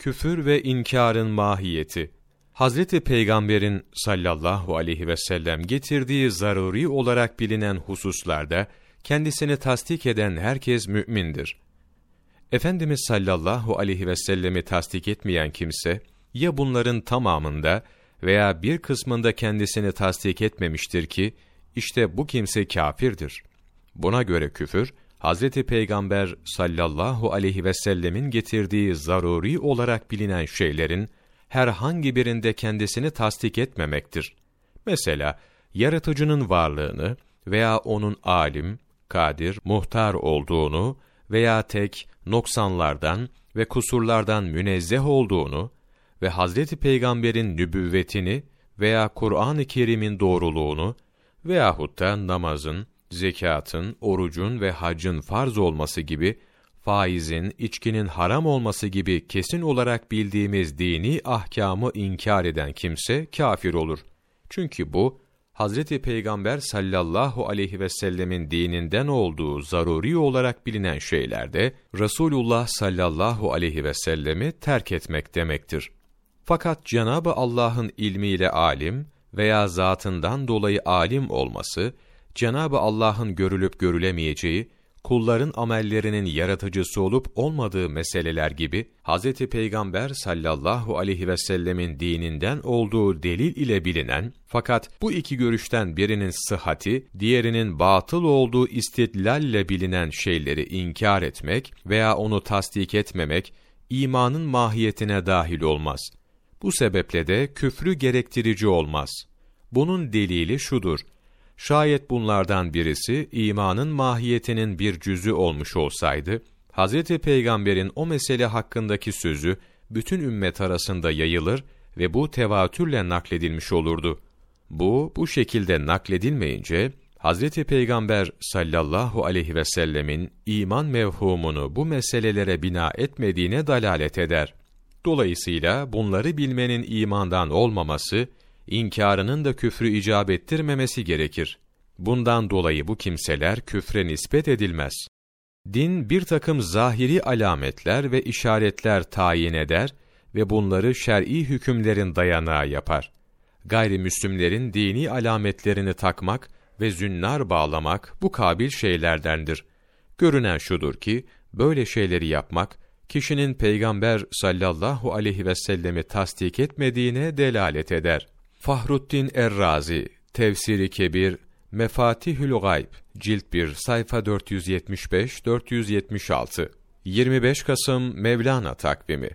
Küfür ve inkarın mahiyeti. Hazreti Peygamber'in sallallahu aleyhi ve sellem getirdiği zaruri olarak bilinen hususlarda kendisini tasdik eden herkes mümindir. Efendimiz sallallahu aleyhi ve sellemi tasdik etmeyen kimse ya bunların tamamında veya bir kısmında kendisini tasdik etmemiştir ki işte bu kimse kâfirdir. Buna göre küfür Hazreti Peygamber sallallahu aleyhi ve sellemin getirdiği zaruri olarak bilinen şeylerin herhangi birinde kendisini tasdik etmemektir. Mesela yaratıcının varlığını veya onun alim, kadir, muhtar olduğunu veya tek, noksanlardan ve kusurlardan münezzeh olduğunu ve Hazreti Peygamber'in nübüvvetini veya Kur'an-ı Kerim'in doğruluğunu veyahut da namazın, zekatın, orucun ve haccın farz olması gibi, faizin, içkinin haram olması gibi kesin olarak bildiğimiz dini ahkamı inkar eden kimse kafir olur. Çünkü bu, Hazreti Peygamber sallallahu aleyhi ve sellemin dininden olduğu zaruri olarak bilinen şeylerde, Resulullah sallallahu aleyhi ve sellemi terk etmek demektir. Fakat Cenab-ı Allah'ın ilmiyle alim veya zatından dolayı alim olması, Cenab-ı Allah'ın görülüp görülemeyeceği, kulların amellerinin yaratıcısı olup olmadığı meseleler gibi, Hz. Peygamber sallallahu aleyhi ve sellemin dininden olduğu delil ile bilinen, fakat bu iki görüşten birinin sıhhati, diğerinin batıl olduğu istidlalle bilinen şeyleri inkar etmek veya onu tasdik etmemek, imanın mahiyetine dahil olmaz. Bu sebeple de küfrü gerektirici olmaz. Bunun delili şudur, Şayet bunlardan birisi imanın mahiyetinin bir cüzü olmuş olsaydı, Hz. Peygamber'in o mesele hakkındaki sözü bütün ümmet arasında yayılır ve bu tevatürle nakledilmiş olurdu. Bu, bu şekilde nakledilmeyince, Hz. Peygamber sallallahu aleyhi ve sellemin iman mevhumunu bu meselelere bina etmediğine dalalet eder. Dolayısıyla bunları bilmenin imandan olmaması, inkarının da küfrü icap ettirmemesi gerekir. Bundan dolayı bu kimseler küfre nispet edilmez. Din bir takım zahiri alametler ve işaretler tayin eder ve bunları şer'i hükümlerin dayanağı yapar. Gayrimüslimlerin dini alametlerini takmak ve zünnar bağlamak bu kabil şeylerdendir. Görünen şudur ki, böyle şeyleri yapmak, kişinin Peygamber sallallahu aleyhi ve sellemi tasdik etmediğine delalet eder. Fahruddin Errazi, Tefsiri Kebir, Mefatihül Gayb, Cilt 1, sayfa 475-476, 25 Kasım Mevlana takvimi